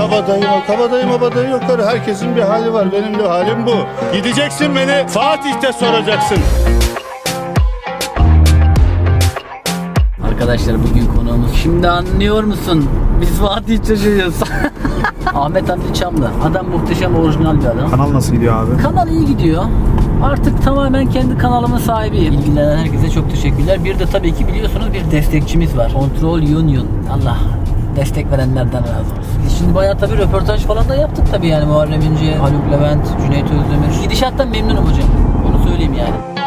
kabadayım, kabadayım, abadayım yok. Herkesin bir hali var. Benim de halim bu. Gideceksin beni Fatih'te soracaksın. Arkadaşlar bugün konuğumuz şimdi anlıyor musun? Biz Fatih çocuğuyuz. Ahmet Hamdi Çamlı. Adam muhteşem orijinal bir adam. Kanal nasıl gidiyor abi? Kanal iyi gidiyor. Artık tamamen kendi kanalımın sahibiyim. İlgilenen herkese çok teşekkürler. Bir de tabii ki biliyorsunuz bir destekçimiz var. Control Union. Allah destek verenlerden razı olsun. Şimdi bayağı tabii röportaj falan da yaptık tabii yani Muharrem İnce, Haluk Levent, Cüneyt Özdemir. Gidişattan memnunum hocam. Onu söyleyeyim yani.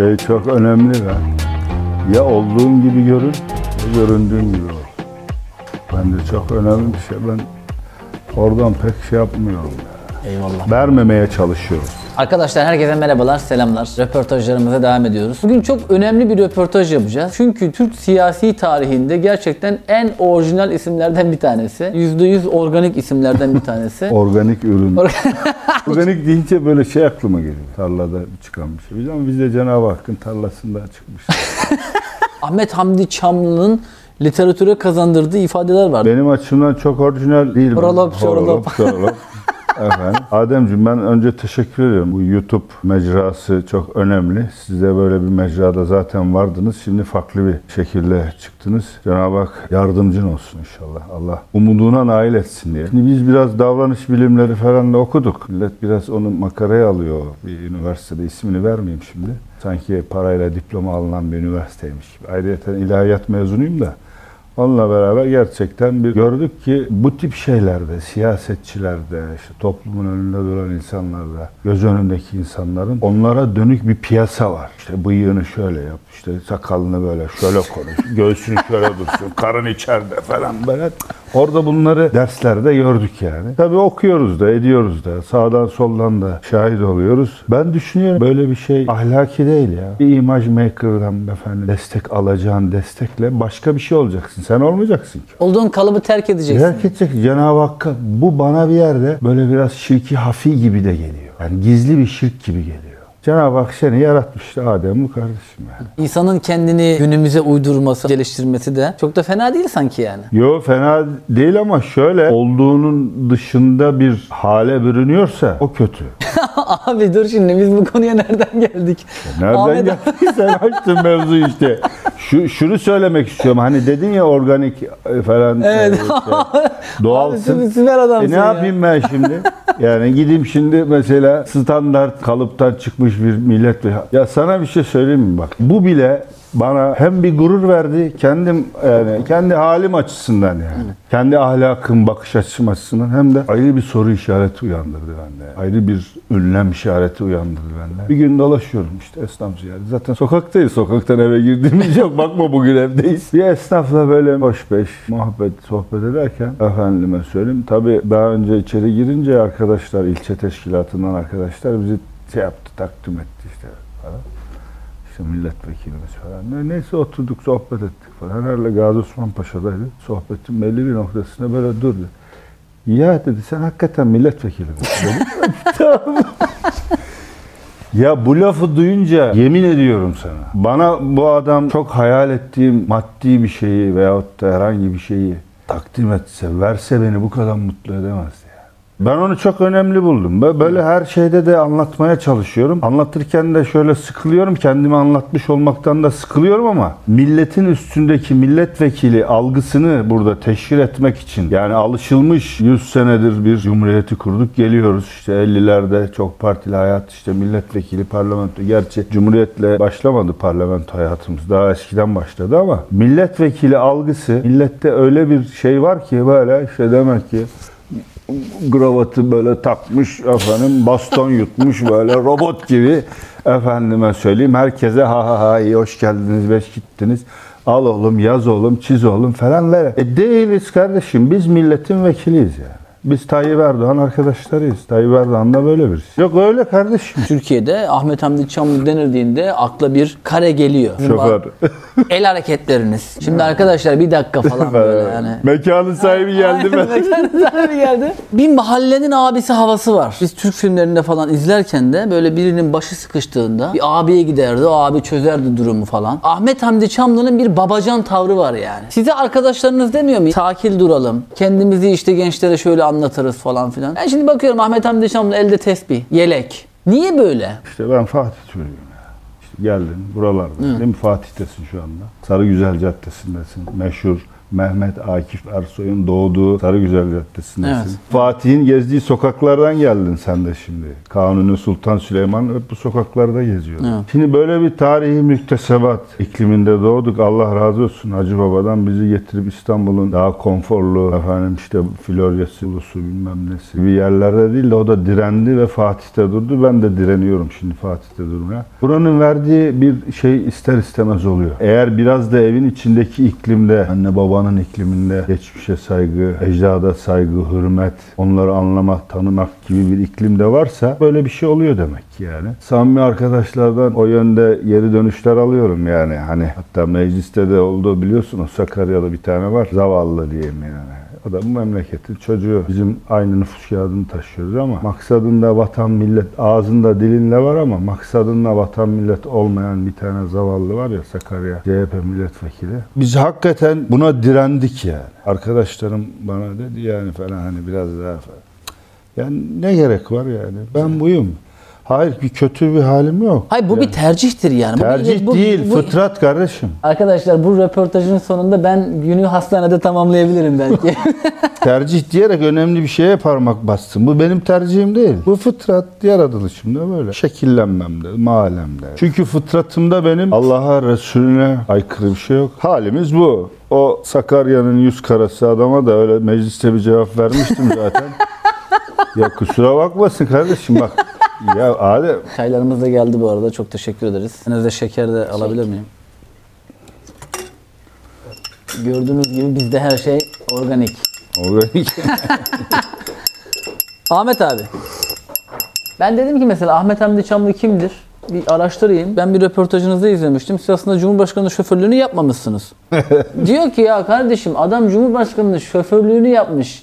Şey çok önemli be. Ya olduğun gibi görün, ya göründüğün gibi ol. Bence çok önemli bir şey. Ben oradan pek şey yapmıyorum. ya. Eyvallah. Vermemeye çalışıyorum. Arkadaşlar herkese merhabalar, selamlar. Röportajlarımıza devam ediyoruz. Bugün çok önemli bir röportaj yapacağız. Çünkü Türk siyasi tarihinde gerçekten en orijinal isimlerden bir tanesi. %100 organik isimlerden bir tanesi. Organik ürün. Organik deyince böyle şey aklıma geliyor. Tarlada çıkan bir şey. Biliyor musun? Bizde Cenab-ı Hakk'ın tarlasında çıkmış. Ahmet Hamdi Çamlı'nın literatüre kazandırdığı ifadeler var. Benim açımdan çok orijinal değil. Horolop, şorolop. şorolop. Efendim. Ademciğim ben önce teşekkür ediyorum. Bu YouTube mecrası çok önemli. Siz de böyle bir mecrada zaten vardınız. Şimdi farklı bir şekilde çıktınız. Cenab-ı Hak yardımcın olsun inşallah. Allah umuduna nail etsin diye. Şimdi biz biraz davranış bilimleri falan da okuduk. Millet biraz onu makaraya alıyor. Bir üniversitede ismini vermeyeyim şimdi. Sanki parayla diploma alınan bir üniversiteymiş. Ayrıca ilahiyat mezunuyum da. Onunla beraber gerçekten bir gördük ki bu tip şeylerde, siyasetçilerde, işte toplumun önünde duran insanlarda, göz önündeki insanların onlara dönük bir piyasa var. İşte bıyığını şöyle yap, işte sakalını böyle şöyle konuş, göğsünü şöyle dursun, karın içeride falan böyle. Orada bunları derslerde gördük yani. Tabii okuyoruz da, ediyoruz da, sağdan soldan da şahit oluyoruz. Ben düşünüyorum böyle bir şey ahlaki değil ya. Bir imaj maker'dan efendim destek alacağın destekle başka bir şey olacaksın. Sen olmayacaksın ki. Olduğun kalıbı terk edeceksin. Terk edecek Cenab-ı Hakk'a bu bana bir yerde böyle biraz şirki hafi gibi de geliyor. Yani gizli bir şirk gibi geliyor. Cenab-ı Hak seni yaratmıştı Adem bu kardeşim yani. İnsanın kendini günümüze uydurması, geliştirmesi de çok da fena değil sanki yani. Yo fena değil ama şöyle olduğunun dışında bir hale bürünüyorsa o kötü. Abi dur şimdi biz bu konuya nereden geldik? Nereden Ahmet- geldin sen açtın mevzu işte. Şu, şunu söylemek istiyorum. Hani dedin ya organik e, falan. Evet. e, işte, doğalsın. Abi süper adamsın E ne ya. yapayım ben şimdi? Yani gideyim şimdi mesela standart kalıptan çıkmış bir millet ya sana bir şey söyleyeyim mi bak. Bu bile bana hem bir gurur verdi kendim yani kendi halim açısından yani. Kendi ahlakım, bakış açım açısından hem de ayrı bir soru işareti uyandırdı bende. Ayrı bir ünlem işareti uyandırdı bende. Bir gün dolaşıyorum işte esnaf ziyareti. Zaten sokaktayız. Sokaktan eve girdiğimiz yok. Bakma bugün evdeyiz. Bir esnafla böyle hoş beş muhabbet, sohbet ederken efendime söyleyeyim. Tabii daha önce içeri girince arkadaşlar, ilçe teşkilatından arkadaşlar bizi şey yaptı, takdim etti işte falan. İşte milletvekilimiz falan. Ne- Neyse oturduk, sohbet ettik falan. Herhalde Gazi Osman Paşa'daydı. Sohbetin belli bir noktasında böyle durdu. Ya dedi sen hakikaten milletvekili misin? Tamam. Ya bu lafı duyunca yemin ediyorum sana. Bana bu adam çok hayal ettiğim maddi bir şeyi veyahut da herhangi bir şeyi takdim etse, verse beni bu kadar mutlu edemezdi. Ben onu çok önemli buldum. Bö- Böyle her şeyde de anlatmaya çalışıyorum. Anlatırken de şöyle sıkılıyorum. Kendimi anlatmış olmaktan da sıkılıyorum ama milletin üstündeki milletvekili algısını burada teşhir etmek için yani alışılmış 100 senedir bir cumhuriyeti kurduk geliyoruz. İşte 50'lerde çok partili hayat işte milletvekili parlamento. Gerçi cumhuriyetle başlamadı parlamento hayatımız. Daha eskiden başladı ama milletvekili algısı millette öyle bir şey var ki böyle işte demek ki kravatı böyle takmış efendim baston yutmuş böyle robot gibi efendime söyleyeyim herkese ha ha ha iyi hoş geldiniz beş gittiniz al oğlum yaz oğlum çiz oğlum falan ver. E değiliz kardeşim biz milletin vekiliyiz yani. Biz Tayyip Erdoğan arkadaşlarıyız. Tayyip Erdoğan da böyle birisi. Yok öyle kardeşim. Türkiye'de Ahmet Hamdi Çamlı denildiğinde akla bir kare geliyor. Şoför. El hareketleriniz. Şimdi arkadaşlar bir dakika falan böyle yani. Mekanın sahibi geldi mi? Mekanın sahibi geldi. Bir mahallenin abisi havası var. Biz Türk filmlerinde falan izlerken de böyle birinin başı sıkıştığında bir abiye giderdi. O abi çözerdi durumu falan. Ahmet Hamdi Çamlı'nın bir babacan tavrı var yani. Size arkadaşlarınız demiyor mu? Sakil duralım. Kendimizi işte gençlere şöyle anlatırız falan filan. Ben şimdi bakıyorum Ahmet Hamdi Çamlı elde tesbih, yelek. Niye böyle? İşte ben Fatih çocuğuyum ya. İşte geldin buralarda. Değil mi? Fatih'tesin şu anda. Sarıgüzel Caddesi'ndesin. Meşhur Mehmet Akif Ersoy'un doğduğu Sarıgüzel Caddesi'ndesin. Evet. Fatih'in gezdiği sokaklardan geldin sen de şimdi. Kanuni Sultan Süleyman hep bu sokaklarda geziyor. Evet. Şimdi böyle bir tarihi müktesebat ikliminde doğduk. Allah razı olsun Hacı Baba'dan bizi getirip İstanbul'un daha konforlu efendim işte Florya'sı, Ulusu bilmem nesi gibi yerlerde değil de o da direndi ve Fatih'te durdu. Ben de direniyorum şimdi Fatih'te durmaya. Buranın verdiği bir şey ister istemez oluyor. Eğer biraz da evin içindeki iklimde anne babanın ikliminde geçmişe saygı, ecdada saygı, hürmet, onları anlamak, tanımak gibi bir iklimde varsa böyle bir şey oluyor demek yani. Samimi arkadaşlardan o yönde geri dönüşler alıyorum yani. Hani hatta mecliste de oldu biliyorsun o Sakarya'da bir tane var. Zavallı diyeyim yani. O da bu memleketin çocuğu. Bizim aynı nüfus kağıdını taşıyoruz ama maksadında vatan millet ağzında dilinde var ama maksadında vatan millet olmayan bir tane zavallı var ya Sakarya CHP milletvekili. Biz hakikaten buna direndik yani. Arkadaşlarım bana dedi yani falan hani biraz daha falan. Yani ne gerek var yani? Ben buyum. Hayır bir kötü bir halim yok. Hayır bu bir tercihtir yani. Bu Tercih bu- değil, bu- fıtrat kardeşim. Arkadaşlar bu röportajın sonunda ben günü hastanede tamamlayabilirim belki. Tercih diyerek önemli bir şeye parmak bastım. Bu benim tercihim değil. Bu fıtrat yaratılışımda böyle. Şekillenmemde, mahallemde. Çünkü fıtratımda benim Allah'a, Resulüne aykırı bir şey yok. Halimiz bu. O Sakarya'nın yüz karası adama da öyle mecliste bir cevap vermiştim zaten. ya kusura bakmasın kardeşim bak. Ya Adem Çaylarımız da geldi bu arada. Çok teşekkür ederiz. Önünüzde şeker de alabilir miyim? Gördüğünüz gibi bizde her şey organik. organik. Ahmet abi. Ben dedim ki mesela Ahmet Hamdi Çamlı kimdir? Bir araştırayım. Ben bir röportajınızda izlemiştim. Siz aslında Cumhurbaşkanı şoförlüğünü yapmamışsınız. Diyor ki ya kardeşim adam Cumhurbaşkanı'nın şoförlüğünü yapmış.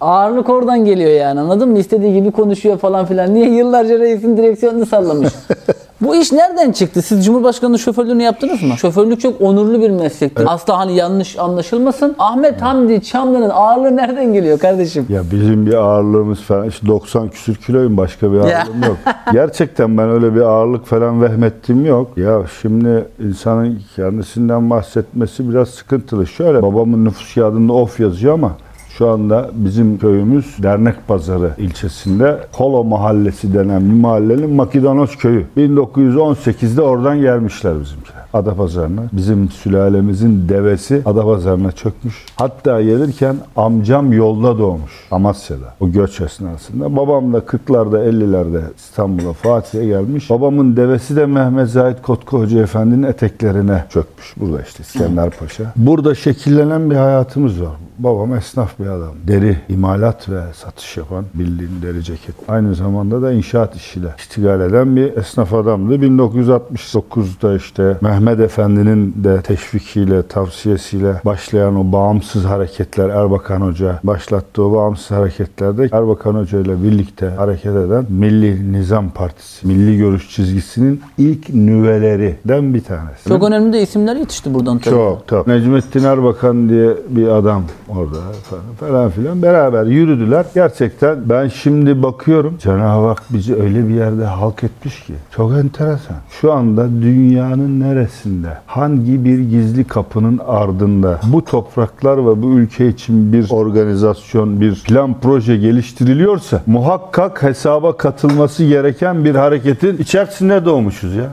Ağırlık oradan geliyor yani anladın mı? İstediği gibi konuşuyor falan filan. Niye yıllarca reisin direksiyonunu sallamış? Bu iş nereden çıktı? Siz Cumhurbaşkanı'nın şoförlüğünü yaptınız mı? Şoförlük çok onurlu bir meslektir. Asla hani yanlış anlaşılmasın. Ahmet Hamdi Çamlı'nın ağırlığı nereden geliyor kardeşim? Ya bizim bir ağırlığımız falan işte 90 küsür kiloyum başka bir ağırlığım yok. Gerçekten ben öyle bir ağırlık falan vehmettiğim yok. Ya şimdi insanın kendisinden bahsetmesi biraz sıkıntılı. Şöyle babamın nüfus kağıdında of yazıyor ama şu anda bizim köyümüz Dernek Pazarı ilçesinde Kolo Mahallesi denen bir mahallenin Makidanos köyü. 1918'de oradan gelmişler bizimkiler. Adapazarı'na. Bizim sülalemizin devesi Adapazarı'na çökmüş. Hatta gelirken amcam yolda doğmuş. Amasya'da. O göç esnasında. Babam da 40'larda 50'lerde İstanbul'a Fatih'e gelmiş. Babamın devesi de Mehmet Zahid Kotku Hoca Efendi'nin eteklerine çökmüş. Burada işte İskender Paşa. Burada şekillenen bir hayatımız var. Babam esnaf bir adam. Deri, imalat ve satış yapan bildiğin deri ceket. Aynı zamanda da inşaat işiyle iştigal eden bir esnaf adamdı. 1969'da işte Mehmet Efendi'nin de teşvikiyle, tavsiyesiyle başlayan o bağımsız hareketler Erbakan Hoca başlattığı o bağımsız hareketlerde Erbakan Hoca ile birlikte hareket eden Milli Nizam Partisi, Milli Görüş çizgisinin ilk nüvelerinden bir tanesi. Çok önemli de isimler yetişti buradan tabii. Çok çok. Necmettin Erbakan diye bir adam orada falan, falan filan beraber yürüdüler. Gerçekten ben şimdi bakıyorum Cenab-ı Hak bizi öyle bir yerde halk etmiş ki çok enteresan. Şu anda dünyanın neresinde hangi bir gizli kapının ardında bu topraklar ve bu ülke için bir organizasyon, bir plan proje geliştiriliyorsa muhakkak hesaba katılması gereken bir hareketin içerisinde doğmuşuz ya.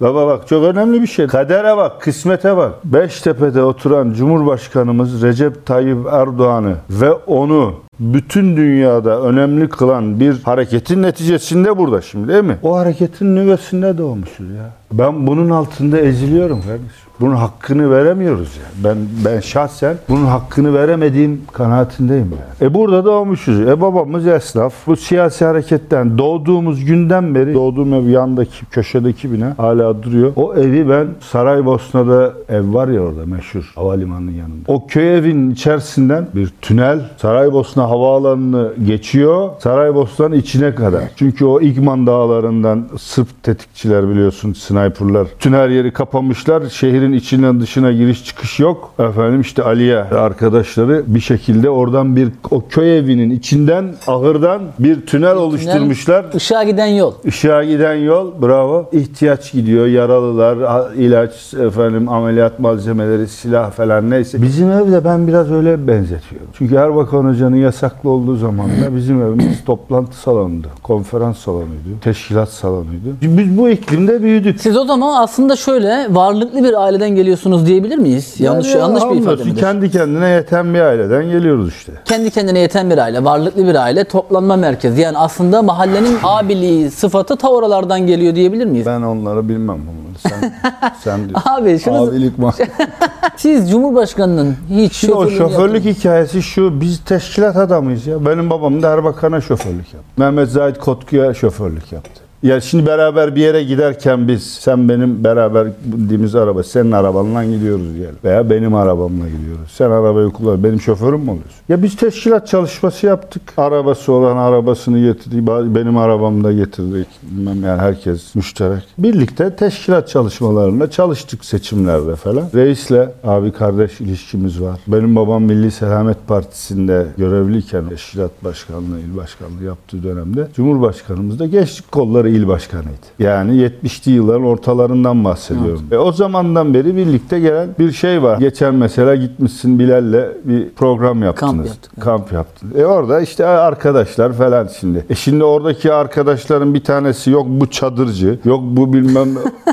Baba bak çok önemli bir şey. Kadere bak, kısmete bak. Beştepe'de oturan Cumhurbaşkanımız Recep Tayyip Erdoğan'ı ve onu bütün dünyada önemli kılan bir hareketin neticesinde burada şimdi değil mi? O hareketin nüvesinde doğmuşuz ya. Ben bunun altında eziliyorum kardeşim. Bunun hakkını veremiyoruz yani. Ben ben şahsen bunun hakkını veremediğim kanaatindeyim yani. E burada doğmuşuz. E babamız esnaf. Bu siyasi hareketten doğduğumuz günden beri doğduğum ev yandaki köşedeki bina hala duruyor. O evi ben Saraybosna'da ev var ya orada meşhur havalimanının yanında. O köy evinin içerisinden bir tünel Saraybosna havaalanını geçiyor. Saraybosna'nın içine kadar. Çünkü o İgman dağlarından Sırp tetikçiler biliyorsun sniperlar. Tünel yeri kapamışlar. Şehrin içinden dışına giriş çıkış yok. Efendim işte Aliye arkadaşları bir şekilde oradan bir o köy evinin içinden ahırdan bir tünel oluşturmuşlar. Işığa giden yol. Işığa giden yol bravo. İhtiyaç gidiyor. Yaralılar, ilaç, efendim ameliyat malzemeleri, silah falan neyse. Bizim evde ben biraz öyle benzetiyorum. Çünkü Erbakan Hoca'nın yasaklı olduğu zamanda bizim evimiz toplantı salonuydu. Konferans salonuydu. Teşkilat salonuydu. Biz bu iklimde büyüdük. Siz o zaman aslında şöyle varlıklı bir aileden geliyorsunuz diyebilir miyiz? Yanlış Yani yanlış bir ifade midir? Kendi kendine yeten bir aileden geliyoruz işte. Kendi kendine yeten bir aile, varlıklı bir aile, toplanma merkezi. Yani aslında mahallenin abiliği sıfatı ta oralardan geliyor diyebilir miyiz? Ben onları bilmem bunları. Sen, sen diyorsun. Abi şunu Abilik ma- siz Cumhurbaşkanının hiç Şimdi o şoförlük yaptınız. hikayesi şu, biz teşkilat adamıyız ya. Benim babam da Erbakan'a şoförlük yaptı. Mehmet Zahit Kotku'ya şoförlük yaptı. Ya şimdi beraber bir yere giderken biz, sen benim beraber bindiğimiz araba, senin arabanla gidiyoruz diyelim. Veya benim arabamla gidiyoruz. Sen arabayı kullan, benim şoförüm mü oluyorsun? Ya biz teşkilat çalışması yaptık. Arabası olan arabasını getirdi, benim arabamı da getirdik. Bilmem yani herkes müşterek. Birlikte teşkilat çalışmalarında çalıştık seçimlerde falan. Reisle abi kardeş ilişkimiz var. Benim babam Milli Selamet Partisi'nde görevliyken teşkilat başkanlığı, il başkanlığı yaptığı dönemde Cumhurbaşkanımız da gençlik kolları il başkanıydı. Yani 70'li yılların ortalarından bahsediyorum. E, o zamandan beri birlikte gelen bir şey var. Geçen mesela gitmişsin Bilal'le bir program yaptınız. yaptık. Kamp yaptınız. E orada işte arkadaşlar falan şimdi. E şimdi oradaki arkadaşların bir tanesi yok bu çadırcı, yok bu bilmem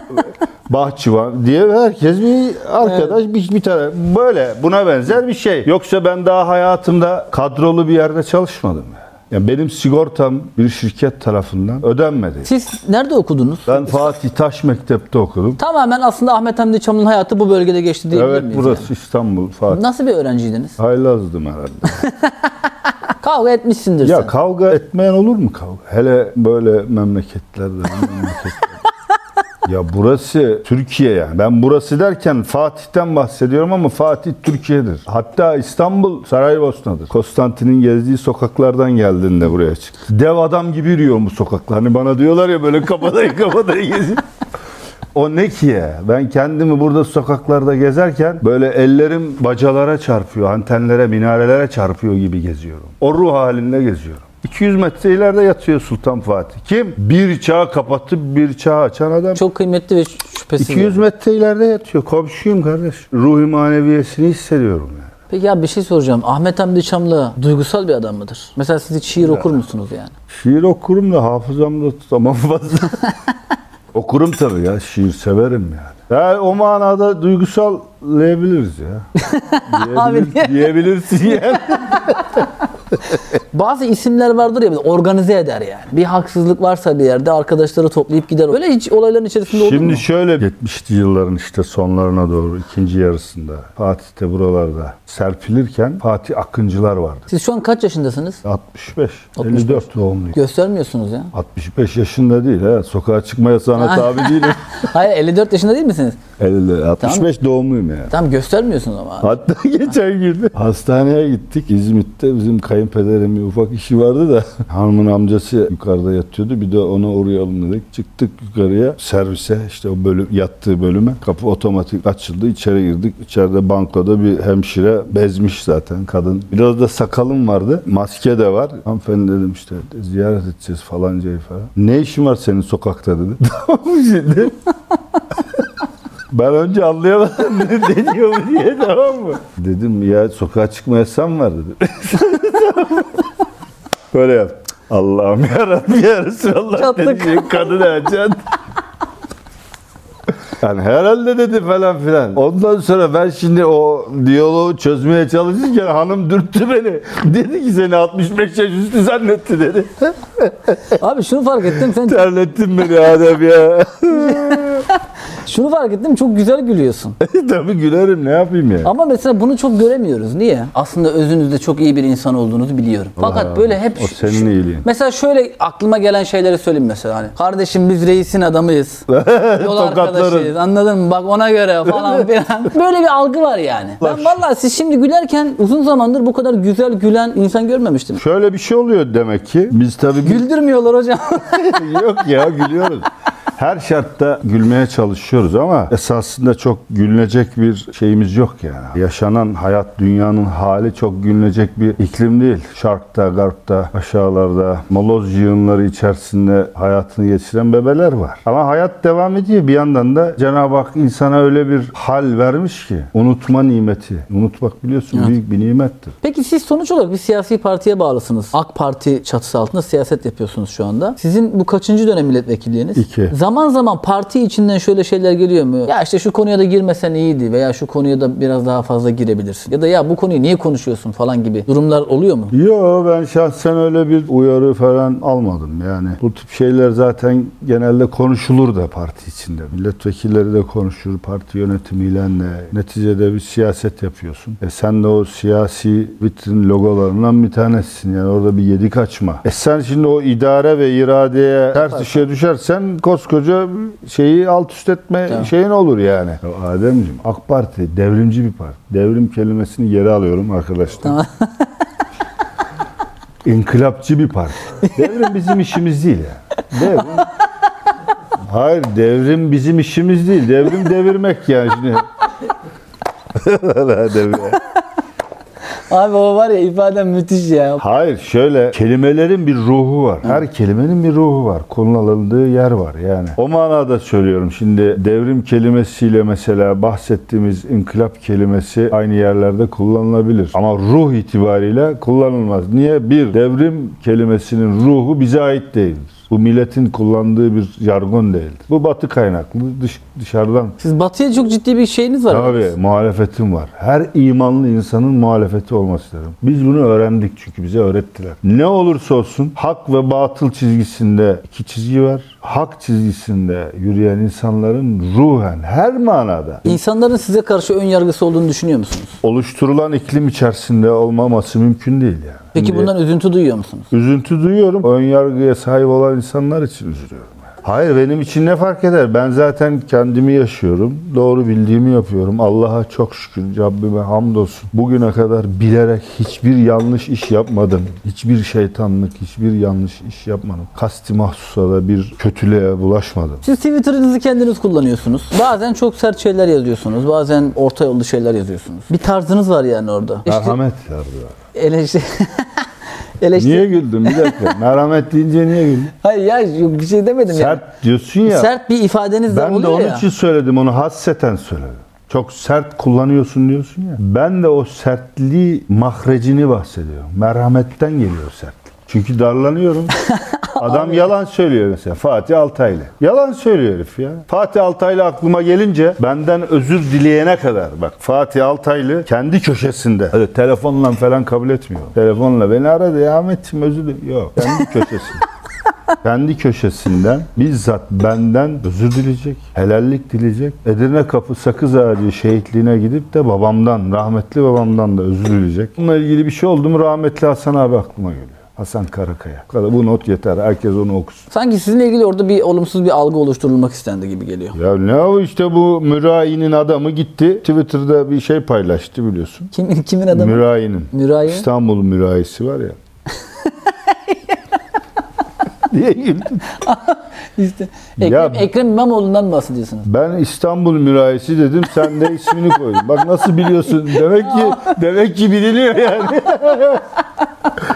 bahçıvan diye herkes bir arkadaş bir, bir tane böyle buna benzer bir şey. Yoksa ben daha hayatımda kadrolu bir yerde çalışmadım. Yani benim sigortam bir şirket tarafından ödenmedi. Siz nerede okudunuz? Ben Fatih Taş Mektep'te okudum. Tamamen aslında Ahmet Hamdi Çamlı'nın hayatı bu bölgede geçti diyebilir Evet miyiz? burası İstanbul yani? Fatih. Nasıl bir öğrenciydiniz? Haylazdım herhalde. Kavga etmişsindir Ya sen. kavga etmeyen olur mu kavga? Hele böyle memleketlerde. memleketlerde. Ya burası Türkiye yani. Ben burası derken Fatih'ten bahsediyorum ama Fatih Türkiye'dir. Hatta İstanbul Saraybosna'dır. Konstantin'in gezdiği sokaklardan geldiğinde buraya çıktı. Dev adam gibi yürüyor bu sokaklar. Hani bana diyorlar ya böyle kabadayı kabadayı geziyor. O ne ki ya? Ben kendimi burada sokaklarda gezerken böyle ellerim bacalara çarpıyor, antenlere, minarelere çarpıyor gibi geziyorum. O ruh halinde geziyorum. 200 metre ileride yatıyor Sultan Fatih. Kim? Bir çağ kapatıp bir çağ açan adam. Çok kıymetli ve şüphesiz. 200 metre ileride yatıyor. Komşuyum kardeş. Ruhi maneviyesini hissediyorum yani. Peki abi bir şey soracağım. Ahmet Hamdi Çamlı duygusal bir adam mıdır? Mesela siz hiç şiir okur musunuz yani? Şiir okurum da hafızamda tutamam fazla. okurum tabii ya. Şiir severim yani. Ya o manada duygusallayabiliriz ya. Abi Diyebilir, diyebilirsin yani. Bazı isimler vardır ya organize eder yani. Bir haksızlık varsa bir yerde arkadaşları toplayıp gider. Böyle hiç olayların içerisinde olur mu? Şimdi şöyle 70'li yılların işte sonlarına doğru ikinci yarısında Fatih'te buralarda serpilirken Fatih Akıncılar vardı. Siz şu an kaç yaşındasınız? 65, 65. 54 doğumluyum. Göstermiyorsunuz ya. 65 yaşında değil ha. Sokağa çıkmaya sana tabi değilim. Hayır 54 yaşında değil misiniz? 50, 65 doğumluyum yani. Tamam göstermiyorsunuz ama. Hatta geçen gün hastaneye gittik. İzmit'te bizim kayınpederim bir ufak işi vardı da hanımın amcası yukarıda yatıyordu. Bir de ona uğrayalım dedik. Çıktık yukarıya servise işte o bölüm yattığı bölüme. Kapı otomatik açıldı. İçeri girdik. İçeride bankoda bir hemşire bezmiş zaten kadın. Biraz da sakalım vardı. Maske de var. Hanımefendi dedim işte ziyaret edeceğiz falancayı falan. Ne işin var senin sokakta dedi. Tamam şimdi? Ben önce anlayamadım ne, diyor diye tamam mı? Dedim ya sokağa çıkma yasam var dedim. Böyle yap. Allah'ım yarabbim ya Resulallah Çattık. dedi. Kadın açan. Yani herhalde dedi falan filan. Ondan sonra ben şimdi o diyaloğu çözmeye çalışırken hanım dürttü beni. Dedi ki seni 65 yaş üstü zannetti dedi. Abi şunu fark ettim sen Terlettin beni Adem ya. şunu fark ettim çok güzel gülüyorsun. Tabii gülerim ne yapayım ya. Ama mesela bunu çok göremiyoruz. Niye? Aslında özünüzde çok iyi bir insan olduğunuzu biliyorum. Fakat Allah böyle hep o senin iyiliğin. Mesela şöyle aklıma gelen şeyleri söyleyeyim mesela hani. Kardeşim biz reisin adamıyız. Yol arkadaşıyız. Anladın mı? Bak ona göre falan filan. Böyle bir algı var yani. Ben vallahi siz şimdi gülerken uzun zamandır bu kadar güzel gülen insan görmemiştim. Şöyle bir şey oluyor demek ki. Biz tabii Güldürmüyorlar hocam. Yok ya gülüyoruz. Her şartta gülmeye çalışıyoruz ama esasında çok gülünecek bir şeyimiz yok yani. Yaşanan hayat, dünyanın hali çok gülünecek bir iklim değil. Şarkta, garpta, aşağılarda, moloz yığınları içerisinde hayatını geçiren bebeler var. Ama hayat devam ediyor. Bir yandan da Cenab-ı Hak insana öyle bir hal vermiş ki unutma nimeti. Unutmak biliyorsun Evet. büyük bir nimettir. Peki siz sonuç olarak bir siyasi partiye bağlısınız. AK Parti çatısı altında siyaset yapıyorsunuz şu anda. Sizin bu kaçıncı dönem milletvekilliğiniz? İki. Zaman zaman parti içinden şöyle şeyler geliyor mu? Ya işte şu konuya da girmesen iyiydi veya şu konuya da biraz daha fazla girebilirsin. Ya da ya bu konuyu niye konuşuyorsun falan gibi durumlar oluyor mu? Yo ben şahsen öyle bir uyarı falan almadım yani. Bu tip şeyler zaten genelde konuşulur da parti içinde. Milletvekilleri de konuşur, parti yönetimiyle de. Neticede bir siyaset yapıyorsun. E sen de o siyasi vitrin logolarından bir tanesisin. Yani orada bir yedik açma. E sen şimdi o idare ve iradeye ters bir şey düşersen koskoca şeyi alt üst etme Tamam. şeyin olur yani. Ya Ademciğim AK Parti devrimci bir parti. Devrim kelimesini geri alıyorum arkadaşlar. Tamam. İnkılapçı bir parti. Devrim bizim işimiz değil ya. Devrim... Hayır devrim bizim işimiz değil. Devrim devirmek yani şimdi. Devrim. Abi o var ya ifaden müthiş ya. Hayır şöyle kelimelerin bir ruhu var. Her kelimenin bir ruhu var. Kullanıldığı yer var yani. O manada söylüyorum. Şimdi devrim kelimesiyle mesela bahsettiğimiz inkılap kelimesi aynı yerlerde kullanılabilir. Ama ruh itibariyle kullanılmaz. Niye? Bir, devrim kelimesinin ruhu bize ait değildir. Bu milletin kullandığı bir jargon değildir. Bu batı kaynaklı dış, dışarıdan Siz batıya çok ciddi bir şeyiniz var. Tabii muhalefetim var. Her imanlı insanın muhalefeti olması lazım. Biz bunu öğrendik çünkü bize öğrettiler. Ne olursa olsun hak ve batıl çizgisinde iki çizgi var. Hak çizgisinde yürüyen insanların ruhen her manada İnsanların size karşı ön yargısı olduğunu düşünüyor musunuz? oluşturulan iklim içerisinde olmaması mümkün değil yani. Peki Şimdi bundan üzüntü duyuyor musunuz? üzüntü duyuyorum. Ön yargıya sahip olan insanlar için üzülüyorum. Hayır benim için ne fark eder? Ben zaten kendimi yaşıyorum. Doğru bildiğimi yapıyorum. Allah'a çok şükür. Rabbime hamdolsun. Bugüne kadar bilerek hiçbir yanlış iş yapmadım. Hiçbir şeytanlık, hiçbir yanlış iş yapmadım. Kasti mahsusa da bir kötülüğe bulaşmadım. Siz Twitter'ınızı kendiniz kullanıyorsunuz. Bazen çok sert şeyler yazıyorsunuz. Bazen orta yollu şeyler yazıyorsunuz. Bir tarzınız var yani orada. İşte Merhamet yazdılar. eleştiri... eleştiri... Niye güldün? Bir dakika. Merhamet deyince niye güldün? Hayır ya yok bir şey demedim ya. Sert diyorsun ya. Sert bir ifadeniz de Ben de oluyor onun ya. için söyledim onu hasseten söyledim. Çok sert kullanıyorsun diyorsun ya. Ben de o sertliği mahrecini bahsediyorum. Merhametten geliyor sertlik. Çünkü darlanıyorum. Adam yalan söylüyor mesela Fatih Altaylı. Yalan söylüyor herif ya. Fatih Altaylı aklıma gelince benden özür dileyene kadar bak Fatih Altaylı kendi köşesinde öyle telefonla falan kabul etmiyor. Telefonla beni aradı ya Ahmetciğim özür dilerim. Yok kendi köşesinde. kendi köşesinden bizzat benden özür dileyecek, helallik dileyecek. Edirne Kapı Sakız Ağacı şehitliğine gidip de babamdan, rahmetli babamdan da özür dileyecek. Bununla ilgili bir şey oldu mu rahmetli Hasan abi aklıma geliyor. Hasan Karakaya. Bu not yeter. Herkes onu okusun. Sanki sizinle ilgili orada bir olumsuz bir algı oluşturulmak istendi gibi geliyor. Ya ne o işte bu Mürayi'nin adamı gitti. Twitter'da bir şey paylaştı biliyorsun. Kimin kimin adamı? Mürayi'nin. Mürayi? İstanbul Mürayisi var ya. Niye güldün? İşte Ekrem, Ya- Ekrem İmamoğlu'ndan bahsediyorsunuz. Ben İstanbul Mürayisi dedim. Sen de ismini koydun. Bak nasıl biliyorsun. Demek ki demek ki biliniyor yani.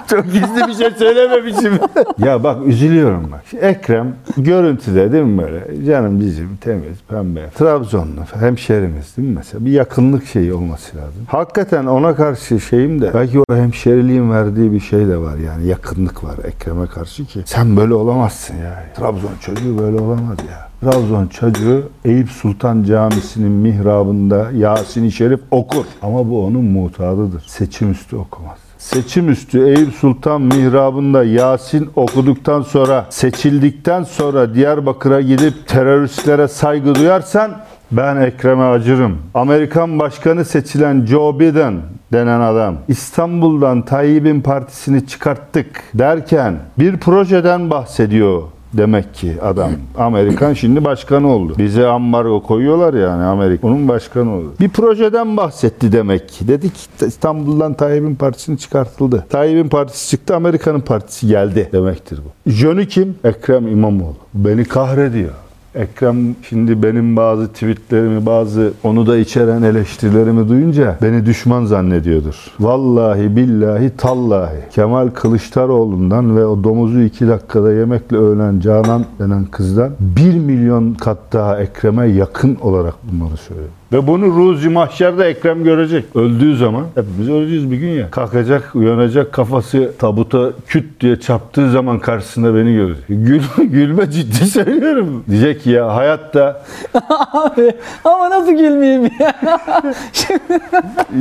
Çok gizli bir şey söylememişim. ya bak üzülüyorum bak. Ekrem görüntüde değil mi böyle? Canım bizim temiz, pembe. Trabzonlu hemşerimiz değil mi mesela? Bir yakınlık şeyi olması lazım. Hakikaten ona karşı şeyim de belki o hemşeriliğin verdiği bir şey de var yani yakınlık var Ekrem'e karşı ki sen böyle olamazsın ya. Trabzon çocuğu böyle olamaz ya. Trabzon çocuğu Eyüp Sultan Camisi'nin mihrabında Yasin-i Şerif okur. Ama bu onun mutadıdır. Seçim üstü okumaz. Seçim üstü Eyüp Sultan mihrabında Yasin okuduktan sonra seçildikten sonra Diyarbakır'a gidip teröristlere saygı duyarsan ben Ekrem'e acırım. Amerikan başkanı seçilen Joe Biden denen adam İstanbul'dan Tayyip'in partisini çıkarttık derken bir projeden bahsediyor demek ki adam. Amerikan şimdi başkanı oldu. Bize ambargo koyuyorlar yani Amerika. Onun başkanı oldu. Bir projeden bahsetti demek ki. Dedi ki İstanbul'dan Tayyip'in partisini çıkartıldı. Tayyip'in partisi çıktı, Amerika'nın partisi geldi demektir bu. Jönü kim? Ekrem İmamoğlu. Beni kahrediyor. Ekrem şimdi benim bazı tweetlerimi, bazı onu da içeren eleştirilerimi duyunca beni düşman zannediyordur. Vallahi billahi tallahi Kemal Kılıçdaroğlu'ndan ve o domuzu iki dakikada yemekle ölen Canan denen kızdan bir milyon kat daha Ekrem'e yakın olarak bunları söylüyorum. Ve bunu Ruzi Mahşer'de Ekrem görecek. Öldüğü zaman hepimiz öleceğiz bir gün ya. Kalkacak, uyanacak kafası tabuta küt diye çarptığı zaman karşısında beni görecek. Gül, gülme ciddi söylüyorum. Diyecek ki ya hayatta Abi ama nasıl gülmeyeyim ya?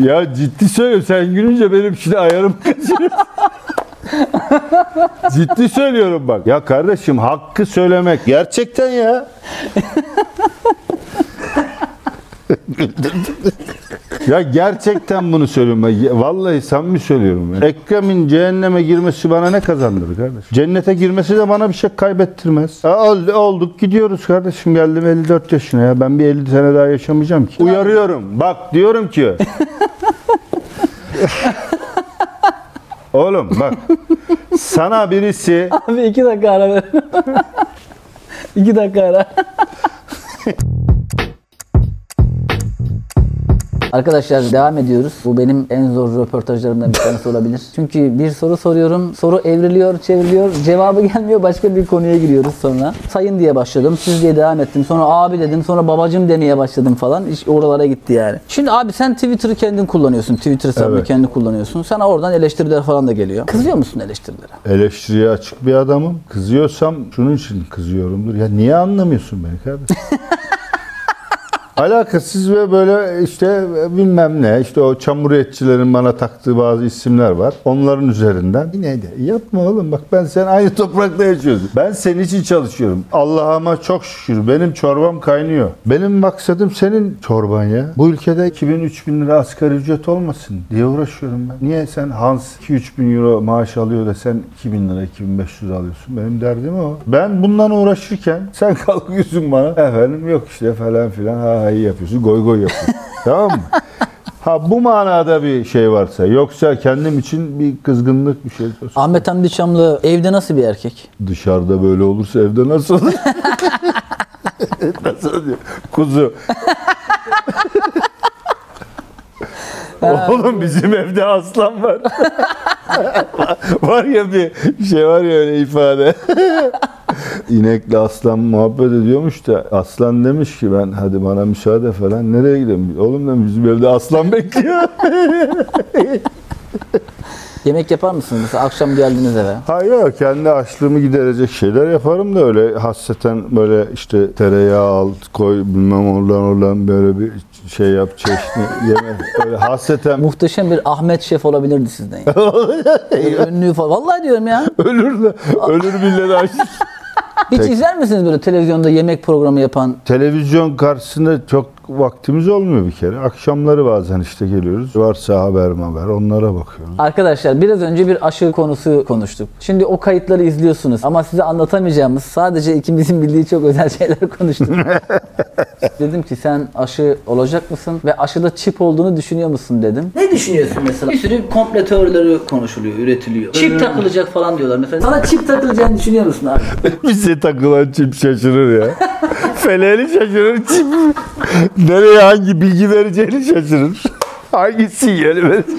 ya ciddi söylüyorum sen gülünce benim şimdi ayarım kaçırıyor. ciddi söylüyorum bak. Ya kardeşim hakkı söylemek gerçekten ya. Ya gerçekten bunu söylüyorum ben. Vallahi samimi söylüyorum. Ya. Ekrem'in cehenneme girmesi bana ne kazandırır kardeş? Cennete girmesi de bana bir şey kaybettirmez. Ha, oldu- olduk gidiyoruz kardeşim. Geldim 54 yaşına ya. Ben bir 50 sene daha yaşamayacağım ki. Uyarıyorum. Bak diyorum ki Oğlum bak sana birisi Abi iki dakika ara ver. iki dakika ara. Arkadaşlar devam ediyoruz. Bu benim en zor röportajlarımdan bir tanesi olabilir. Çünkü bir soru soruyorum. Soru evriliyor, çevriliyor. Cevabı gelmiyor. Başka bir konuya giriyoruz sonra. Sayın diye başladım. Siz diye devam ettim. Sonra abi dedim. Sonra babacım demeye başladım falan. İş oralara gitti yani. Şimdi abi sen Twitter'ı kendin kullanıyorsun. Twitter hesabını Evet. kendin kullanıyorsun. Sana oradan eleştiriler falan da geliyor. Kızıyor musun eleştirilere? eleştiriye açık bir adamım. Kızıyorsam şunun için kızıyorumdur. Ya niye anlamıyorsun beni kardeşim? Alakasız ve böyle işte bilmem ne işte o çamuriyetçilerin bana taktığı bazı isimler var. Onların üzerinden yine de yapma oğlum bak ben sen aynı toprakta yaşıyoruz. Ben senin için çalışıyorum. Allah'ıma çok şükür benim çorbam kaynıyor. Benim maksadım senin çorban ya. Bu ülkede 2000-3000 lira asgari ücret olmasın diye uğraşıyorum ben. Niye sen Hans 2-3 bin euro maaş alıyor da sen 2000 lira 2500 alıyorsun? Benim derdim o. Ben bundan uğraşırken sen kalkıyorsun bana efendim yok işte falan filan ha iyi yapıyorsun goy goy yapıyorsun. tamam mı? Ha bu manada bir şey varsa yoksa kendim için bir kızgınlık bir şey olsa Ahmet Hamdi Çamlı evde nasıl bir erkek? dışarıda böyle olursa evde nasıl olur? nasıl diyor? Kuzu. Oğlum bizim evde aslan var. var ya bir şey var ya öyle ifade. İnekle aslan muhabbet ediyormuş da aslan demiş ki ben hadi bana müsaade falan nereye gidelim? Oğlum demiş bizim evde aslan bekliyor. Yemek yapar mısınız? Mesela akşam geldiniz eve. Hayır kendi açlığımı giderecek şeyler yaparım da öyle hasreten böyle işte tereyağı al koy bilmem oradan oradan böyle bir şey yap çeşni yeme öyle hasreten Muhteşem bir Ahmet Şef olabilirdi sizden. ya. Böyle Ünlü falan. Vallahi diyorum ya. ölür de ölür aç. Hiç izler misiniz böyle televizyonda yemek programı yapan? Televizyon karşısında çok vaktimiz olmuyor bir kere. Akşamları bazen işte geliyoruz. Varsa haber haber onlara bakıyoruz. Arkadaşlar biraz önce bir aşı konusu konuştuk. Şimdi o kayıtları izliyorsunuz ama size anlatamayacağımız sadece ikimizin bildiği çok özel şeyler konuştuk. dedim ki sen aşı olacak mısın ve aşıda çip olduğunu düşünüyor musun dedim. Ne düşünüyorsun mesela? Bir sürü komple teorileri konuşuluyor, üretiliyor. Çip takılacak falan diyorlar mesela. Sana çip takılacağını düşünüyor musun abi? Bize takılan çip şaşırır ya. Feleğini şaşırır çip. Nereye hangi bilgi vereceğini şaşırır. Hangi sinyali verecek?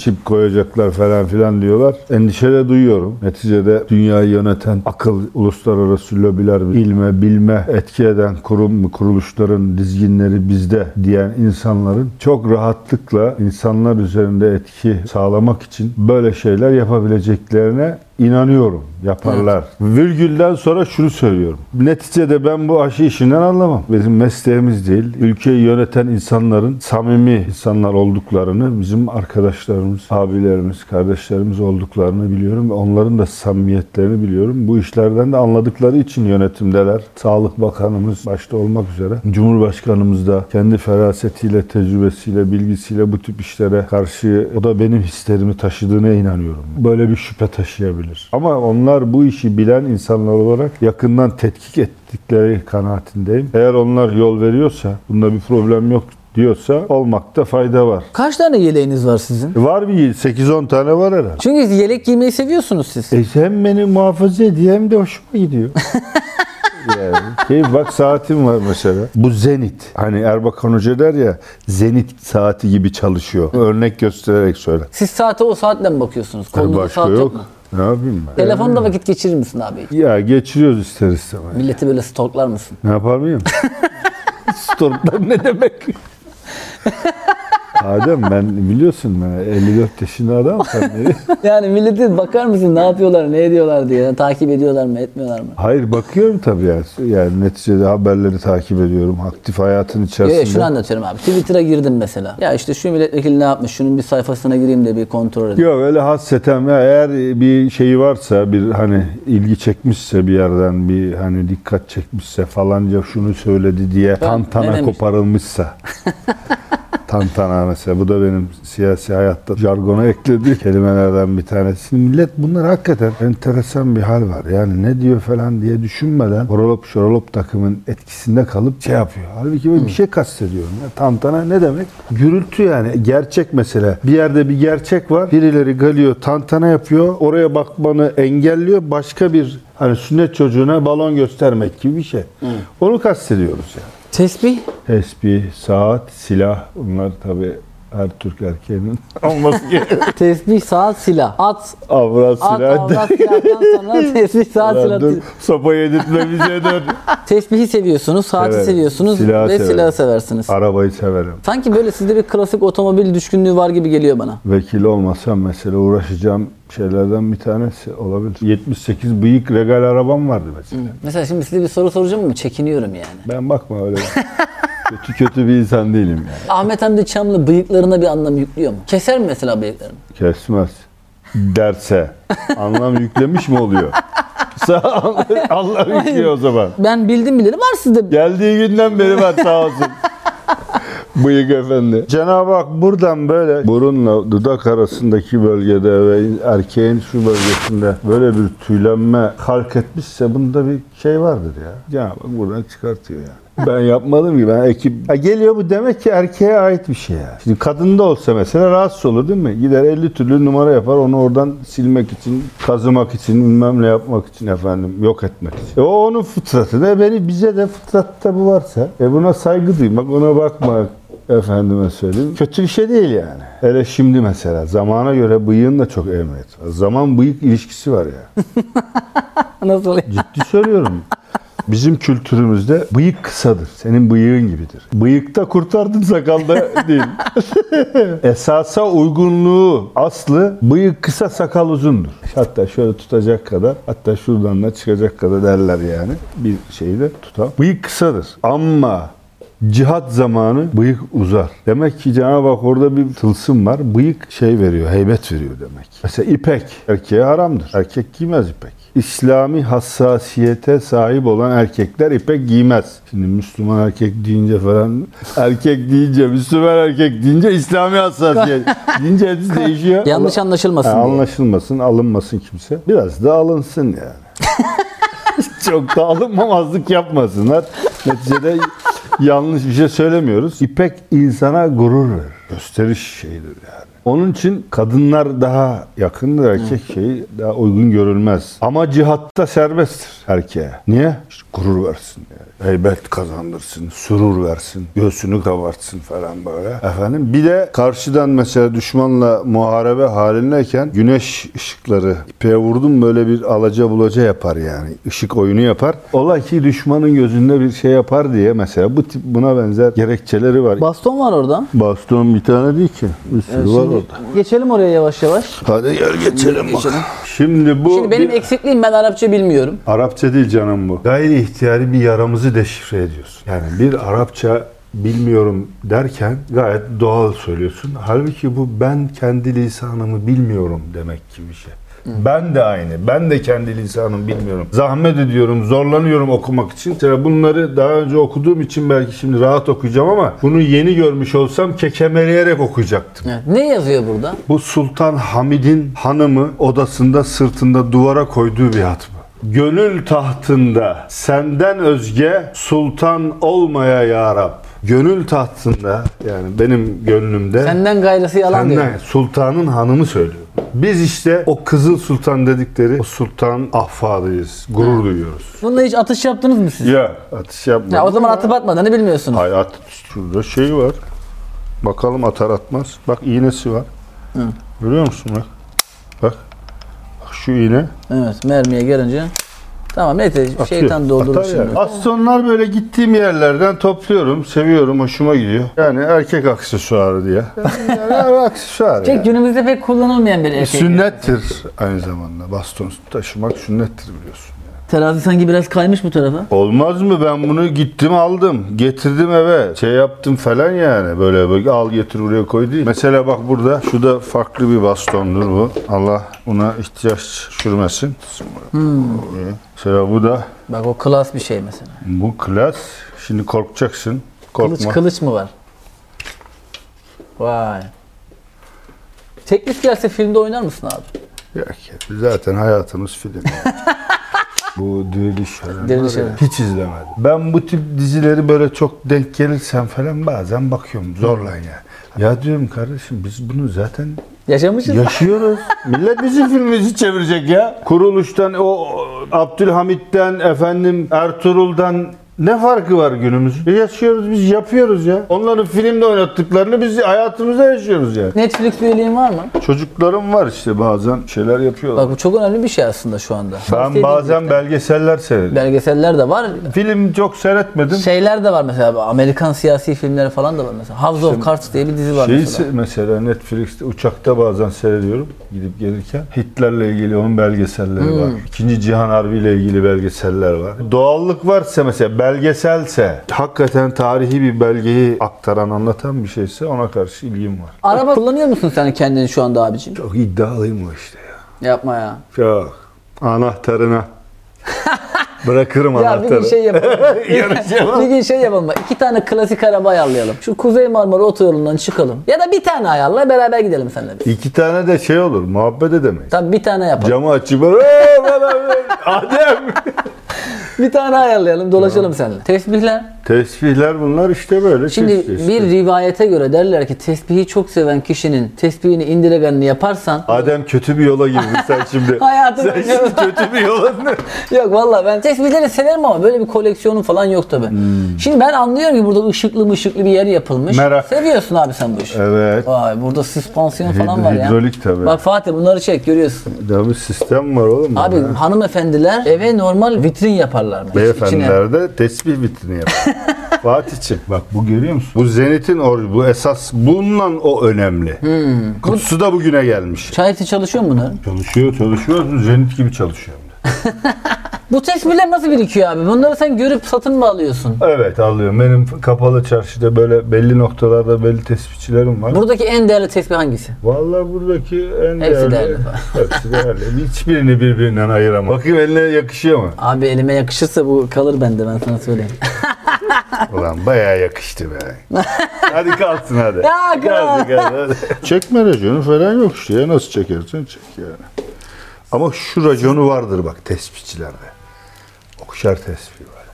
Çip koyacaklar falan filan diyorlar. Endişe de duyuyorum. Neticede dünyayı yöneten akıl, uluslararası lobiler, ilme, bilme etki eden kurum, kuruluşların dizginleri bizde diyen insanların çok rahatlıkla insanlar üzerinde etki sağlamak için böyle şeyler yapabileceklerine inanıyorum. Yaparlar. Virgülden sonra şunu söylüyorum. Neticede ben bu aşı işinden anlamam. Bizim mesleğimiz değil. Ülkeyi yöneten insanların samimi insanlar olduklarını, bizim arkadaşlarımız, abilerimiz, kardeşlerimiz olduklarını biliyorum. ve Onların da samimiyetlerini biliyorum. Bu işlerden de anladıkları için yönetimdeler. Sağlık Bakanımız başta olmak üzere. Cumhurbaşkanımız da kendi ferasetiyle, tecrübesiyle, bilgisiyle bu tip işlere karşı o da benim hislerimi taşıdığına inanıyorum. Böyle bir şüphe taşıyabilir. Ama onlar bu işi bilen insanlar olarak yakından tetkik ettikleri kanaatindeyim. Eğer onlar yol veriyorsa, bunda bir problem yok diyorsa olmakta fayda var. Kaç tane yeleğiniz var sizin? Var bir 8-10 tane var herhalde. Çünkü yelek giymeyi seviyorsunuz siz. E hem beni muhafaza ediyor hem de hoşuma gidiyor. yani, şey, bak saatim var mesela. Bu Zenit. Hani Erbakan Hoca der ya Zenit saati gibi çalışıyor. Örnek göstererek söyle. Siz saate o saatle mi bakıyorsunuz? Kolunuzda Başka saat yok. yok. mu? Ne yapayım ben? Telefonda vakit geçirir misin abi? Ya geçiriyoruz ister istemez. Milleti böyle stalklar mısın? Ne yapar mıyım? Storm'dan ne demek? Adem ben biliyorsun ben 54 yaşında adam sen? Yani milleti bakar mısın ne yapıyorlar, ne ediyorlar diye. Yani takip ediyorlar mı, etmiyorlar mı? Hayır bakıyorum tabii yani. Yani neticede haberleri takip ediyorum. Aktif hayatın içerisinde. yok şunu anlatıyorum abi. Twitter'a girdim mesela. Ya işte şu milletvekili ne yapmış, şunun bir sayfasına gireyim de bir kontrol edeyim. Yok öyle hassetem ya eğer bir şeyi varsa bir hani ilgi çekmişse bir yerden bir hani dikkat çekmişse falanca şunu söyledi diye tantana koparılmışsa tantana mesela bu da benim siyasi hayatta jargona eklediği kelimelerden bir tanesi. Millet bunlar hakikaten enteresan bir hal var. Yani ne diyor falan diye düşünmeden horolop şorolop takımın etkisinde kalıp şey yapıyor. Halbuki ben bir şey kastediyorum. Ya. Tantana ne demek? Gürültü yani. Gerçek mesela. Bir yerde bir gerçek var. Birileri geliyor tantana yapıyor. Oraya bakmanı engelliyor. Başka bir hani sünnet çocuğuna balon göstermek gibi bir şey. Onu kastediyoruz yani. Tesbih. Tesbih, saat, silah bunlar tabi her Türk erkeğinin olması gerekiyor. Tesbih, saat, silah. At, Avrat, at, silah. avrat, silahtan sonra tesbih, saat, silah. dur, sopa yedirtme bize dur. Tesbihi seviyorsunuz, saati Severim. seviyorsunuz Silahı ve severim. silahı seversiniz. Arabayı severim. Sanki böyle sizde bir klasik otomobil düşkünlüğü var gibi geliyor bana. Vekil olmasam mesela uğraşacağım şeylerden bir tanesi olabilir. 78 bıyık regal arabam vardı mesela. Mesela şimdi size bir soru soracağım ama çekiniyorum yani. Ben bakma öyle. Kötü kötü bir insan değilim yani. Ahmet Hamdi Çamlı bıyıklarına bir anlam yüklüyor mu? Keser mi mesela bıyıklarını? Kesmez. Derse. Anlam yüklemiş mi oluyor? Sağ Allah yüklüyor o zaman. Ben bildim bileli var sizde. Geldiği günden beri var sağ olsun. Bıyık efendi. Cenab-ı Hak buradan böyle burunla dudak arasındaki bölgede ve erkeğin şu bölgesinde böyle bir tüylenme halk etmişse bunda bir şey vardır ya. Cenab-ı Hak buradan çıkartıyor yani. Ben yapmadım ki ben ekip... Ha geliyor bu demek ki erkeğe ait bir şey ya. Şimdi kadında olsa mesela rahatsız olur değil mi? Gider 50 türlü numara yapar onu oradan silmek için, kazımak için, bilmem ne yapmak için efendim yok etmek için. E o onun fıtratı da beni bize de fıtratta bu varsa e buna saygı duymak, ona bakmak efendime söyleyeyim. Kötü bir şey değil yani. Hele şimdi mesela zamana göre bıyığın da çok var. Zaman bıyık ilişkisi var ya. Nasıl? Ciddi söylüyorum. Bizim kültürümüzde bıyık kısadır. Senin bıyığın gibidir. Bıyıkta kurtardın sakalda değil. Esasa uygunluğu aslı bıyık kısa sakal uzundur. Hatta şöyle tutacak kadar hatta şuradan da çıkacak kadar derler yani. Bir şeyi de tutar. Bıyık kısadır. Ama Cihat zamanı bıyık uzar. Demek ki Cenab-ı Hak orada bir tılsım var. Bıyık şey veriyor, heybet veriyor demek. Mesela ipek erkeğe haramdır. Erkek giymez ipek. İslami hassasiyete sahip olan erkekler ipek giymez. Şimdi Müslüman erkek deyince falan erkek deyince, Müslüman erkek deyince İslami hassasiyet deyince hepsi değişiyor. Yanlış anlaşılmasın diye. Anlaşılmasın, alınmasın kimse. Biraz da alınsın yani. Çok da alınmamazlık yapmasınlar. Neticede yanlış bir şey söylemiyoruz. İpek insana gurur verir. gösteriş şeyidir yani. Onun için kadınlar daha yakındır erkek şeyi daha uygun görülmez. Ama cihatta serbesttir erkeğe. Niye? İşte gurur versin yani. Heybet kazandırsın, surur versin, göğsünü kabartsın falan böyle. Efendim bir de karşıdan mesela düşmanla muharebe halindeyken güneş ışıkları ipeğe vurdum böyle bir alaca bulaca yapar yani. Işık oyunu yapar. Ola ki düşmanın gözünde bir şey yapar diye mesela bu tip buna benzer gerekçeleri var. Baston var orada. Baston bir tane değil ki. Bir sürü var Şimdi orada. geçelim oraya yavaş yavaş. Hadi gel geçelim bak. Şimdi bu Şimdi benim bir- eksikliğim ben Arapça bilmiyorum. Arapça değil canım bu. Gayri ihtiyari bir yaramızı deşifre ediyorsun. Yani bir Arapça bilmiyorum derken gayet doğal söylüyorsun. Halbuki bu ben kendi lisanımı bilmiyorum demek gibi bir şey. Ben de aynı. Ben de kendi lisanımı bilmiyorum. Zahmet ediyorum, zorlanıyorum okumak için. Mesela bunları daha önce okuduğum için belki şimdi rahat okuyacağım ama bunu yeni görmüş olsam kekemeleyerek okuyacaktım. Evet. Ne yazıyor burada? Bu Sultan Hamid'in hanımı odasında sırtında duvara koyduğu bir hat bu. Gönül tahtında senden özge sultan olmaya ya Rab. Gönül tahtında yani benim gönlümde Senden gayrısı yalan diyor. senden sultanın hanımı söylüyor. Biz işte o Kızıl Sultan dedikleri o sultan ahfadıyız. Gurur duyuyoruz. Bununla hiç atış yaptınız mı siz? Ya atış yapma. Ya o zaman atıp atmadığını bilmiyorsunuz. Hayat şurada şey var. Bakalım atar atmaz. Bak iğnesi var. Görüyor musun bak? Bak. Bak şu iğne. Evet mermiye gelince. Tamam neyse atıyor. şeytan doldurur şimdi. yani. Bastonlar böyle gittiğim yerlerden topluyorum. Seviyorum. Hoşuma gidiyor. Yani erkek aksesuarı diye. Yani, yani aksesuar yani. günümüzde pek kullanılmayan bir erkek. Sünnettir aynı zamanda. Baston taşımak sünnettir biliyorsun. Terazi sanki biraz kaymış bu tarafa. Olmaz mı? Ben bunu gittim aldım. Getirdim eve. Şey yaptım falan yani. Böyle, böyle al getir buraya koy değil. Mesela bak burada. Şu da farklı bir bastondur bu. Allah buna ihtiyaç düşürmesin. Mesela bu da Bak o klas bir şey mesela. bu klas. Şimdi korkacaksın. Korkma. Kılıç kılıç mı var? Vay. Teklif gelse filmde oynar mısın abi? Yok ya, zaten hayatımız film. yani. bu Diriliş falan. Diriliş, var ya, evet. Hiç izlemedim. Ben bu tip dizileri böyle çok denk gelirsem falan bazen bakıyorum. Zorla ya. Ya diyorum kardeşim biz bunu zaten Yaşamışız. Yaşıyoruz. Millet bizim filmimizi çevirecek ya. Kuruluştan o Abdülhamit'ten efendim Ertuğrul'dan ne farkı var günümüzün? Yaşıyoruz biz yapıyoruz ya. Onların filmde oynattıklarını biz hayatımızda yaşıyoruz ya. Netflix üyeliğin var mı? Çocuklarım var işte bazen şeyler yapıyorlar. Bak bu çok önemli bir şey aslında şu anda. ben Tavsiye bazen belgeseller seyrediyorum. belgeseller de var. Film çok seyretmedim. Şeyler de var mesela Amerikan siyasi filmleri falan da var mesela. House of Cards diye bir dizi var Şeyi mesela. se- mesela Netflix'te uçakta bazen seyrediyorum gidip gelirken. Hitler'le ilgili onun belgeselleri Hmm. var. İkinci Cihan Harbi ile ilgili belgeseller var. Doğallık varsa mesela belgeselse hakikaten tarihi bir belgeyi aktaran anlatan bir şeyse ona karşı ilgim var. Araba kullanıyor musun sen kendini şu anda abicim? Çok iddialıyım o işte ya. Yapma ya. Çok. Anahtarına. Bırakırım Ya bir anahtarı. gün şey yapalım. Bir gün şey yapalım. İki tane klasik araba ayarlayalım. Şu Kuzey Marmara Otoyolu'ndan çıkalım. Ya da bir tane ayarla beraber gidelim seninle biz. İki tane de şey olur muhabbet edemeyiz. Tabii bir tane yapalım. Camı açıp böyle "Oo, beraber, Adem. Bir tane ayarlayalım dolaşalım seninle. Tesbihler. Tesbihler bunlar işte böyle. Şimdi tesbih bir işte. rivayete göre derler ki tesbihi çok seven kişinin tesbihini indireganını yaparsan Adem kötü bir yola girdin sen şimdi. Hayatım sen şimdi kötü bir yola Yok valla ben tesbihleri severim ama böyle bir koleksiyonum falan yok tabi. Şimdi ben anlıyorum ki burada ışıklı mışıklı bir yer yapılmış. Hmm. Merak. Seviyorsun abi sen bu işi. Evet. Vay burada süspansiyon falan Hid- var ya. hidrolik tabii. Bak Fatih bunları çek görüyorsun. Bir sistem var oğlum. Abi burada. hanımefendiler eve normal vitrin yaparlar. İçine. Beyefendiler de tesbih vitrini yapar. Fatih'ciğim bak bu görüyor musun? Bu Zenit'in or bu esas bundan o önemli. Hmm. Kutusu da bugüne gelmiş. Çayeti çalışıyor mu bunların? Çalışıyor çalışıyor Zenit gibi çalışıyor. Bu tesbihler nasıl birikiyor abi? Bunları sen görüp satın mı alıyorsun? Evet alıyorum. Benim kapalı çarşıda böyle belli noktalarda belli tespihçilerim var. Buradaki en değerli tesbih hangisi? Vallahi buradaki en Hepsi değerli. değerli. hepsi değerli. Hiçbirini birbirinden ayıramam. Bakayım eline yakışıyor mu? Abi elime yakışırsa bu kalır bende ben sana söyleyeyim. Ulan bayağı yakıştı be. hadi kalsın hadi. Ya kral. Hadi. Çekme raconu falan yok işte ya. Nasıl çekersen çek yani. Ama şu raconu vardır bak tespihçilerde. Okşar tespih var.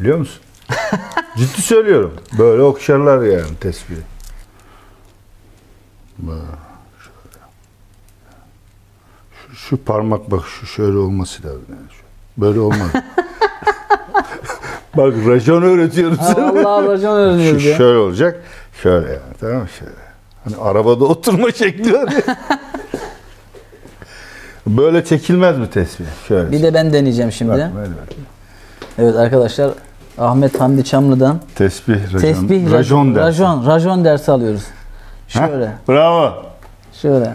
Biliyor musun? Ciddi söylüyorum. Böyle okşarlar yani. Böyle şöyle. Şu, şu parmak bak şu şöyle olması lazım. Yani. Böyle olmaz. bak rajon öğretiyorum sana. Allah öğreniyoruz ya. şöyle olacak. Şöyle yani tamam mı? Şöyle. Hani arabada oturma şekli var ya. Böyle çekilmez mi tesbih? Şöyle. Bir de ben deneyeceğim şimdi. Bak, böyle bak. Evet arkadaşlar Ahmet Hamdi Çamlı'dan Tesbih, rajon. tesbih rajon dersi. rajon, rajon dersi alıyoruz. Şöyle, Bravo. şöyle.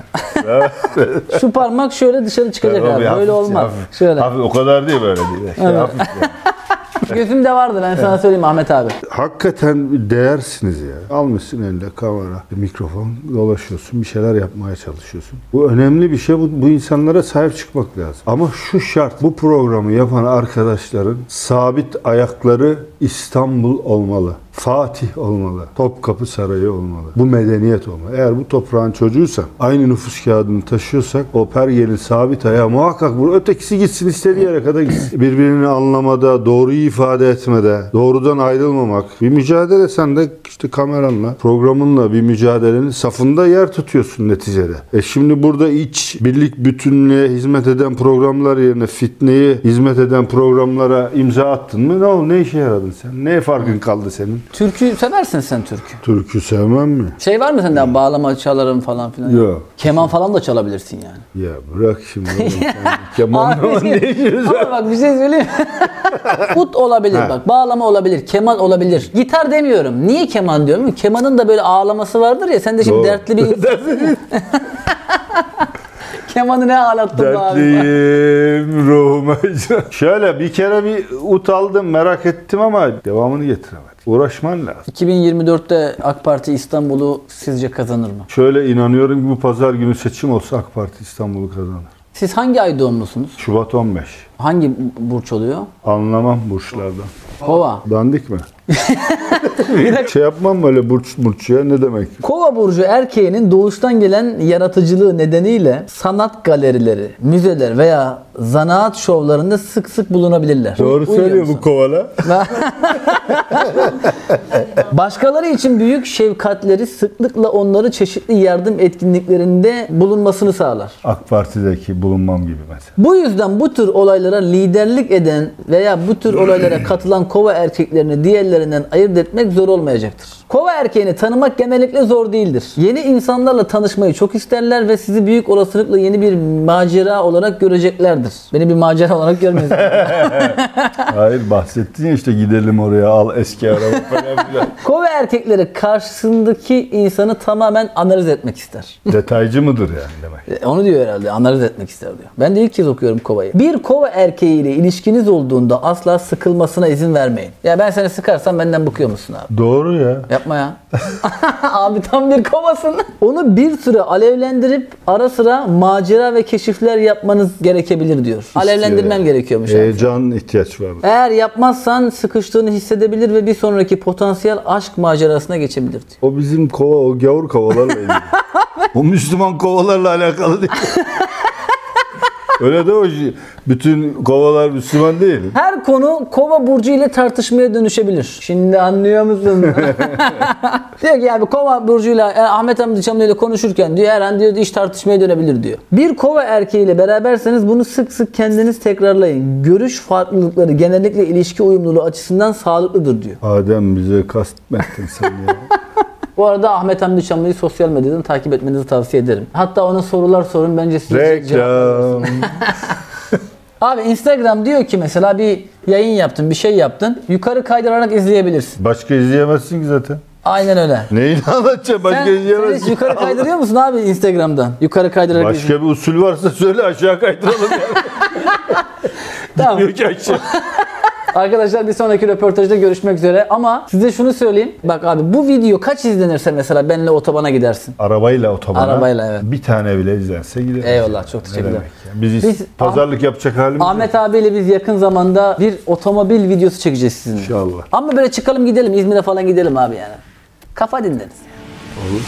Şu parmak şöyle dışarı çıkacak abi. hafif, Böyle olmaz. hafif. Şöyle. Hafif, o kadar değil böyle değil. Şey, Evet. hafif. Gözümde vardı ben sana söyleyeyim Ahmet abi. Hakikaten değersiniz ya. Almışsın elinde kamera, mikrofon, dolaşıyorsun, bir şeyler yapmaya çalışıyorsun. Bu önemli bir şey. Bu, bu insanlara sahip çıkmak lazım. Ama şu şart, bu programı yapan arkadaşların sabit ayakları İstanbul olmalı. Fatih olmalı. Topkapı Sarayı olmalı. Bu medeniyet olmalı. Eğer bu toprağın çocuğuysan, aynı nüfus kağıdını taşıyorsak o pergelin sabit ayağı muhakkak bu. Ötekisi gitsin istediği yere kadar gitsin. Birbirini anlamada, doğruyu ifade etmede, doğrudan ayrılmamak. Bir mücadele sen de işte kameranla, programınla bir mücadelenin safında yer tutuyorsun neticede. E şimdi burada iç birlik bütünlüğe hizmet eden programlar yerine fitneye hizmet eden programlara imza attın mı? Ne oldu? Ne işe yaradın sen? Ne farkın kaldı senin? Türkü seversin sen türkü. Türkü sevmem mi? Şey var mı sende abi, bağlama çalarım falan filan? Yok. Keman falan da çalabilirsin yani. Ya bırak şimdi keman falan ne işiniz? Ama bak bir şey söyleyeyim. Ut olabilir bak. Bağlama olabilir. Keman olabilir. Gitar demiyorum. Niye keman diyorum? Kemanın da böyle ağlaması vardır ya. Sen de şimdi Doğru. dertli bir Kemanı ne ağlattın? Dertliyim ruhuma. Şöyle bir kere bir ut aldım merak ettim ama devamını getiremedim. Uğraşman lazım. 2024'te AK Parti İstanbul'u sizce kazanır mı? Şöyle inanıyorum ki bu pazar günü seçim olsa AK Parti İstanbul'u kazanır. Siz hangi ay doğumlusunuz? Şubat 15. Hangi burç oluyor? Anlamam burçlardan. Kova. Dandik mi? şey yapmam böyle burç burç ya ne demek? Kova burcu erkeğinin doğuştan gelen yaratıcılığı nedeniyle sanat galerileri, müzeler veya zanaat şovlarında sık sık bulunabilirler. Doğru Uyuyor söylüyor musun? bu kovala. Başkaları için büyük şefkatleri sıklıkla onları çeşitli yardım etkinliklerinde bulunmasını sağlar. AK Parti'deki bulunmam gibi mesela. Bu yüzden bu tür olaylara liderlik eden veya bu tür olaylara katılan kova erkeklerini diğerlerinden ayırt etmek zor olmayacaktır. Kova erkeğini tanımak genellikle zor değildir. Yeni insanlarla tanışmayı çok isterler ve sizi büyük olasılıkla yeni bir macera olarak göreceklerdir. Beni bir macera olarak görmesin. Hayır bahsettin ya işte gidelim oraya al eski araba falan filan. Kova erkekleri karşısındaki insanı tamamen analiz etmek ister. Detaycı mıdır yani demek? E, Onu diyor herhalde. Analiz etmek ister diyor. Ben de ilk kez okuyorum kovayı. Bir kova erkeğiyle ilişkiniz olduğunda asla sıkılmasına izin vermeyin. Ya ben seni sıkarsam benden bıkıyor musun abi? Doğru ya. Yapma ya. abi tam bir kovasın. Onu bir süre alevlendirip ara sıra macera ve keşifler yapmanız gerekebilir diyor. Alevlendirmem yani. gerekiyormuş. Heyecan ihtiyaç var. Eğer yapmazsan sıkıştığını hissedebilir ve bir sonraki potansiyel aşk macerasına geçebilir diyor. O bizim kova, o gavur kovalarla ilgili. o Müslüman kovalarla alakalı değil. Öyle de o şey. Bütün kovalar Müslüman değil. Her konu kova burcu ile tartışmaya dönüşebilir. Şimdi anlıyor musun? diyor ki abi kova burcuyla e, Ahmet Hamdi Çamlı ile konuşurken diyor her an diyor iş tartışmaya dönebilir diyor. Bir kova erkeğiyle beraberseniz bunu sık sık kendiniz tekrarlayın. Görüş farklılıkları genellikle ilişki uyumluluğu açısından sağlıklıdır diyor. Adem bize kastettin sen ya. Bu arada Ahmet Hamdi Çamlı'yı sosyal medyadan takip etmenizi tavsiye ederim. Hatta ona sorular sorun bence size Reklam. Abi Instagram diyor ki mesela bir yayın yaptın, bir şey yaptın. Yukarı kaydırarak izleyebilirsin. Başka izleyemezsin ki zaten. Aynen öyle. Neyini anlatacağım? Başka Sen, sen hiç yukarı kaydırıyor musun abi Instagram'dan? Yukarı kaydırarak Başka bir usul varsa söyle aşağı kaydıralım ya. Tamam. Diyor ki aşağı. Arkadaşlar bir sonraki röportajda görüşmek üzere. Ama size şunu söyleyeyim. Bak abi bu video kaç izlenirse mesela benimle otobana gidersin. Arabayla otobana. Arabayla, evet. Bir tane bile izlense gideriz. Eyvallah, çok demek ya? Biz, Biz- pazarlık yapacak halimiz yok. Ahmet abiyle biz yakın zamanda bir otomobil videosu çekeceğiz sizinle. İnşallah. Ama böyle çıkalım gidelim İzmir'e falan gidelim abi yani. Kafa dinleriz. Olur.